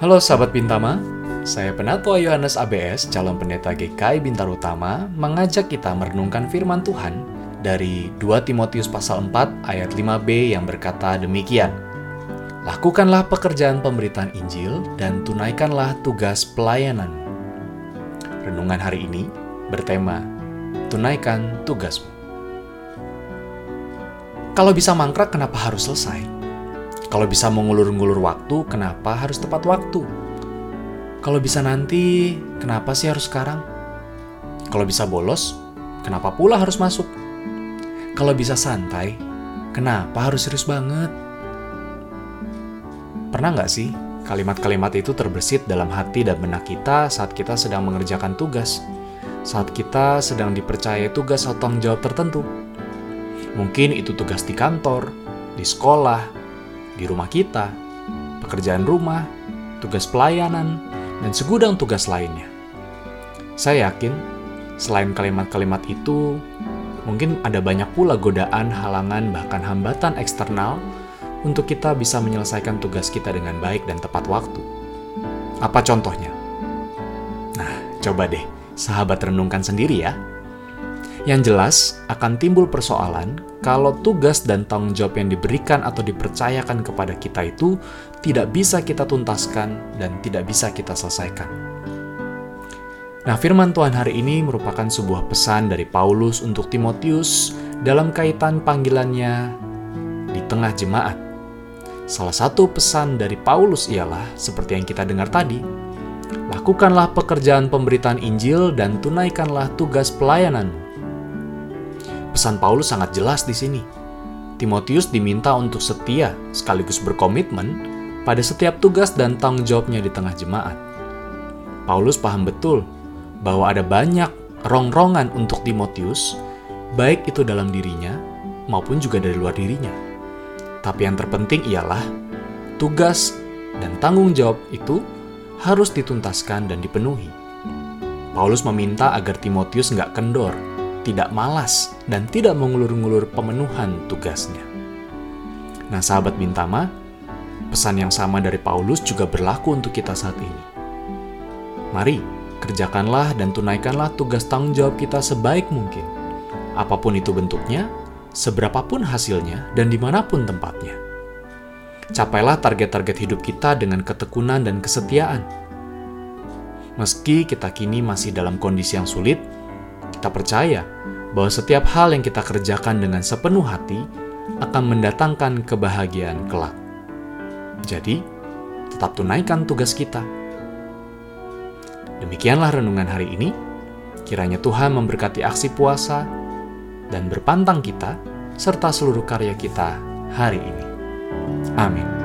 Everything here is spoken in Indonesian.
Halo sahabat Bintama, saya Penatua Yohanes ABS, calon pendeta GKI Bintaro Utama, mengajak kita merenungkan firman Tuhan dari 2 Timotius pasal 4 ayat 5b yang berkata demikian. Lakukanlah pekerjaan pemberitaan Injil dan tunaikanlah tugas pelayanan. Renungan hari ini bertema Tunaikan tugasmu. Kalau bisa mangkrak, kenapa harus selesai? Kalau bisa mengulur-ngulur waktu, kenapa harus tepat waktu? Kalau bisa nanti, kenapa sih harus sekarang? Kalau bisa bolos, kenapa pula harus masuk? Kalau bisa santai, kenapa harus serius banget? Pernah nggak sih kalimat-kalimat itu terbersit dalam hati dan benak kita saat kita sedang mengerjakan tugas? Saat kita sedang dipercaya tugas atau tanggung jawab tertentu? Mungkin itu tugas di kantor, di sekolah, di rumah kita, pekerjaan rumah, tugas pelayanan, dan segudang tugas lainnya. Saya yakin, selain kalimat-kalimat itu, mungkin ada banyak pula godaan, halangan, bahkan hambatan eksternal untuk kita bisa menyelesaikan tugas kita dengan baik dan tepat waktu. Apa contohnya? Nah, coba deh, sahabat renungkan sendiri ya. Yang jelas, akan timbul persoalan kalau tugas dan tanggung jawab yang diberikan atau dipercayakan kepada kita itu tidak bisa kita tuntaskan dan tidak bisa kita selesaikan. Nah, firman Tuhan hari ini merupakan sebuah pesan dari Paulus untuk Timotius dalam kaitan panggilannya di tengah jemaat. Salah satu pesan dari Paulus ialah seperti yang kita dengar tadi, lakukanlah pekerjaan pemberitaan Injil dan tunaikanlah tugas pelayananmu Pesan Paulus sangat jelas di sini. Timotius diminta untuk setia sekaligus berkomitmen pada setiap tugas dan tanggung jawabnya di tengah jemaat. Paulus paham betul bahwa ada banyak rongrongan untuk Timotius, baik itu dalam dirinya maupun juga dari luar dirinya. Tapi yang terpenting ialah tugas dan tanggung jawab itu harus dituntaskan dan dipenuhi. Paulus meminta agar Timotius nggak kendor tidak malas, dan tidak mengulur-ngulur pemenuhan tugasnya. Nah, sahabat Bintama, pesan yang sama dari Paulus juga berlaku untuk kita saat ini. Mari, kerjakanlah dan tunaikanlah tugas tanggung jawab kita sebaik mungkin. Apa pun itu bentuknya, seberapapun hasilnya, dan di mana pun tempatnya. Capailah target-target hidup kita dengan ketekunan dan kesetiaan. Meski kita kini masih dalam kondisi yang sulit, kita percaya bahwa setiap hal yang kita kerjakan dengan sepenuh hati akan mendatangkan kebahagiaan kelak. Jadi, tetap tunaikan tugas kita. Demikianlah renungan hari ini. Kiranya Tuhan memberkati aksi puasa dan berpantang kita serta seluruh karya kita hari ini. Amin.